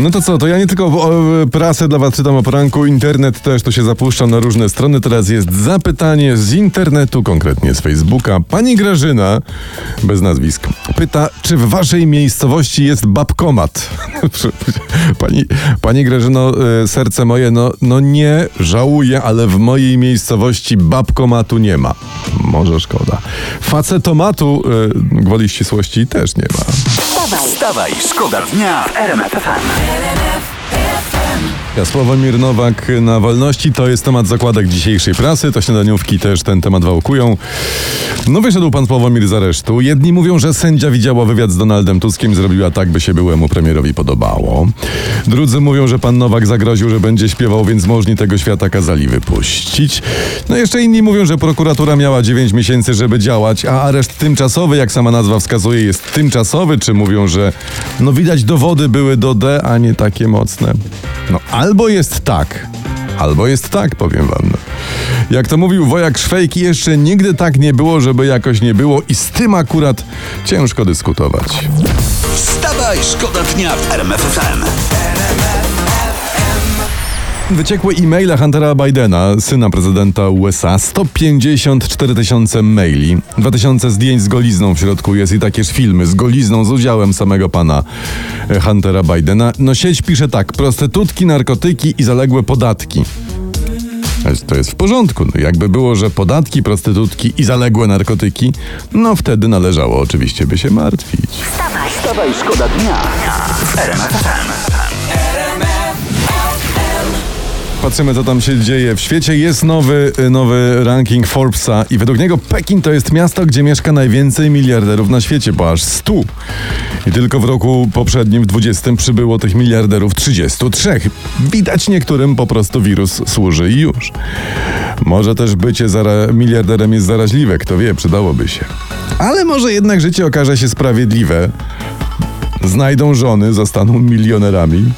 No to co, to ja nie tylko prasę dla was czytam o poranku, internet też to się zapuszcza na różne strony. Teraz jest zapytanie z internetu, konkretnie z Facebooka. Pani Grażyna, bez nazwisk, pyta, czy w waszej miejscowości jest babkomat? pani, pani Grażyno, e, serce moje, no, no nie, żałuję, ale w mojej miejscowości babkomatu nie ma. Może szkoda. Facetomatu, e, gwoli ścisłości, też nie ma. Wstawaj, szkoda dnia w RMF. Sławomir Nowak na wolności to jest temat zakładek dzisiejszej prasy. To śniadaniówki też ten temat wałkują. No wyszedł pan Sławomir z aresztu. Jedni mówią, że sędzia widziała wywiad z Donaldem Tuskiem zrobiła tak, by się byłemu premierowi podobało. Drudzy mówią, że pan Nowak zagroził, że będzie śpiewał, więc możni tego świata kazali wypuścić. No jeszcze inni mówią, że prokuratura miała 9 miesięcy, żeby działać, a areszt tymczasowy, jak sama nazwa wskazuje, jest tymczasowy, czy mówią, że no widać dowody były do D, a nie takie mocne. No albo jest tak, albo jest tak, powiem wam. No. Jak to mówił wojak Szwejki, jeszcze nigdy tak nie było, żeby jakoś nie było i z tym akurat ciężko dyskutować. Wstawaj, szkoda dnia w RMF FM. Wyciekły e-maile Huntera Bidena, syna prezydenta USA, 154 tysiące maili, 2000 zdjęć z golizną w środku jest i takież filmy z golizną z udziałem samego pana e, Huntera Bidena. No sieć pisze tak, prostytutki, narkotyki i zaległe podatki. To jest- To jest w porządku. No jakby było, że podatki, prostytutki i zaległe narkotyki, no wtedy należało oczywiście by się martwić. wstawaj, Wstawaj, szkoda dnia w Patrzymy, co tam się dzieje w świecie. Jest nowy, y, nowy ranking Forbesa i według niego Pekin to jest miasto, gdzie mieszka najwięcej miliarderów na świecie, bo aż 100. I tylko w roku poprzednim, w 20, przybyło tych miliarderów 33. Widać niektórym po prostu wirus służy i już. Może też bycie miliarderem jest zaraźliwe, kto wie, przydałoby się. Ale może jednak życie okaże się sprawiedliwe. Znajdą żony, zostaną milionerami.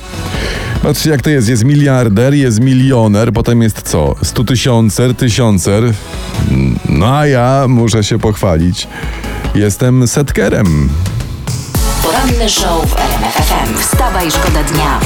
Patrzcie jak to jest, jest miliarder, jest milioner, potem jest co? Stu tysiącer. No a ja muszę się pochwalić. Jestem setkerem. Poranny show w RMF FM. Wstawaj, szkoda dnia.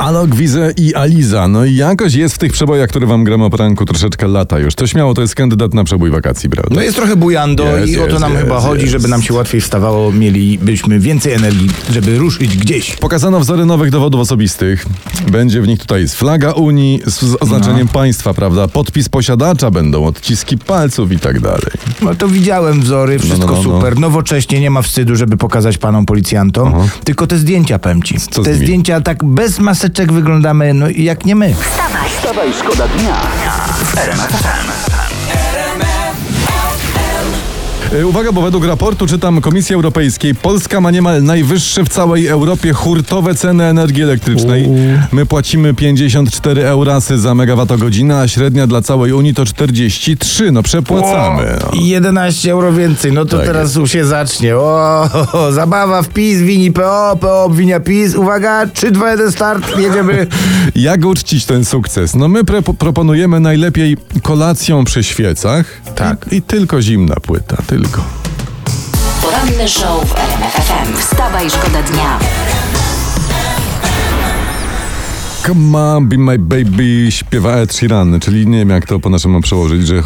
Alok, Wize i Aliza. No i jakoś jest w tych przebojach, które wam gram o pranku troszeczkę lata już. To śmiało, to jest kandydat na przebój wakacji, prawda? No jest trochę bujando Jest, i o to jest, nam jest, chyba chodzi, jest. żeby nam się łatwiej wstawało, mielibyśmy więcej energii, żeby ruszyć gdzieś. Pokazano wzory nowych dowodów osobistych. Będzie w nich tutaj jest flaga Unii z z oznaczeniem No. państwa, prawda? Podpis posiadacza, będą odciski palców i tak dalej. No to widziałem wzory, wszystko no, no. super. Nowocześnie nie ma wstydu, żeby pokazać panom policjantom. Tylko te zdjęcia. Co z te nimi? zdjęcia tak bez maseczek wyglądamy, no jak nie my. Wstawaj, Wstawaj, szkoda dnia. E, Uwaga, bo według raportu czytam Komisji Europejskiej, Polska ma niemal najwyższe w całej Europie hurtowe ceny energii elektrycznej. My płacimy 54 eurasy za megawattogodzinę, a średnia dla całej Unii to 43. No przepłacamy. No. I 11 euro więcej, no to Tak teraz się zacznie. O, zabawa w PiS, wini PO, PO obwinia PiS. Uwaga, 3, 2, 1, start, jedziemy. Jak uczcić ten sukces? No my proponujemy najlepiej kolacją przy świecach. Tak. I, I tylko zimna płyta, tylko. Poranny show w RMF FM. Wstawaj, szkoda dnia. Come on, be my baby, śpiewa Ed Sheeran, czyli nie wiem jak to po naszemu przełożyć, że e,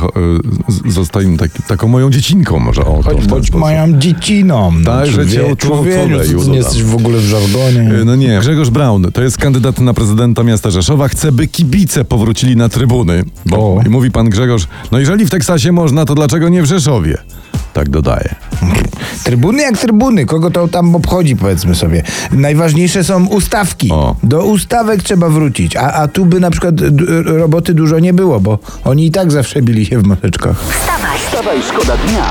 zostań taki, taką moją dziecinką może. O, Choć bądź moją dzieciną. Tak, że cię człowieku, co nie jesteś w ogóle w żargonie. E, No nie, Grzegorz Braun to jest kandydat na prezydenta miasta Rzeszowa. Chce, by kibice powrócili na trybuny. Bo, O. I mówi pan Grzegorz, no jeżeli w Teksasie można, to dlaczego nie w Rzeszowie? Tak dodaje. Trybuny jak trybuny, kogo to tam obchodzi, powiedzmy sobie. Najważniejsze są ustawki. O. Do ustawek trzeba wrócić, a, a tu by na przykład d- roboty dużo nie było, bo oni i tak zawsze bili się w maseczkach. Wstawaj, Wstawaj, szkoda dnia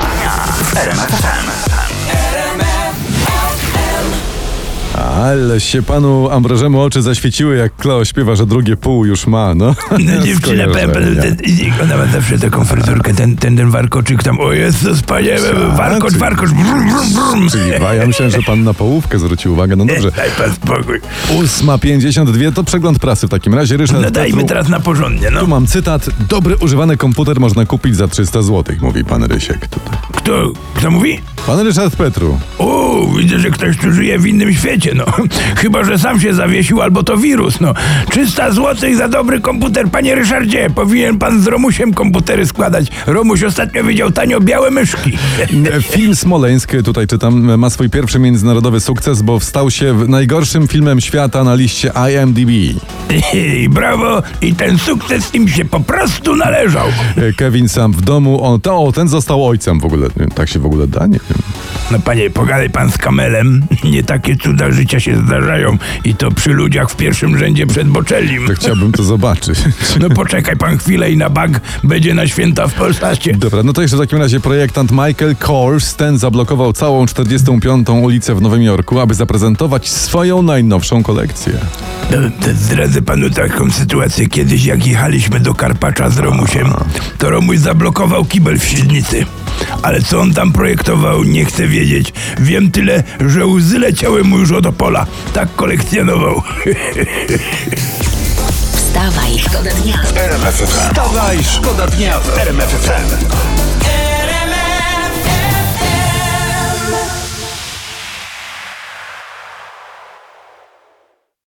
Ale się panu Ambrożemu oczy zaświeciły, jak Kleo śpiewa, że drugie pół już ma, no. No dziewczyna, panu, Skojarzenia. ten, ona ma zawsze taką fryzurkę, ten, ten, ten warkoczyk tam, o Jezus, panie, warkocz, warkocz, brum, brum, brum. Czyli ja myślałem, że pan na połówkę zwrócił uwagę. No dobrze. Daj pan spokój. 8.52 to przegląd prasy w takim razie. Ryszard No dajmy Petru. teraz na porządnie, no. Tu mam cytat. Dobry używany komputer można kupić za 300 zł, mówi pan Rysiek tutaj. Kto, kto mówi? Pan Ryszard Petru. O, widzę, że ktoś tu żyje w innym świecie, no. Chyba, że sam się zawiesił, albo to wirus, no. 300 zł za dobry komputer, panie Ryszardzie. Powinien pan z Romusiem komputery składać. Romuś ostatnio widział tanio białe myszki. Film Smoleńsk, tutaj czytam, ma swój pierwszy międzynarodowy sukces, bo stał się najgorszym filmem świata na liście IMDb. I brawo, i ten sukces im się po prostu należał. Kevin sam w domu, on, to, o, ten został ojcem w ogóle. Tak się w ogóle da? Nie. No panie, pogadaj pan z kamelem. Nie takie cuda życia się zdarzają i to przy ludziach w pierwszym rzędzie przed Boczellim. To chciałbym to zobaczyć. No poczekaj pan chwilę i na bank będzie na święta w Polsacie. Dobra, no to jeszcze w takim razie projektant Michael Kors, ten zablokował całą 45. ulicę w Nowym Jorku, aby zaprezentować swoją najnowszą kolekcję. No, zdradzę panu taką sytuację. Kiedyś jak jechaliśmy do Karpacza z Romusiem, to Romuś zablokował kibel w Silnicy. Ale co on tam projektował, nie chcę wiedzieć. Wiem tyle, że łzy leciały mu już od opola. Tak kolekcjonował. Wstawaj, szkoda dnia. Wstawaj, szkoda dnia w RMF FM.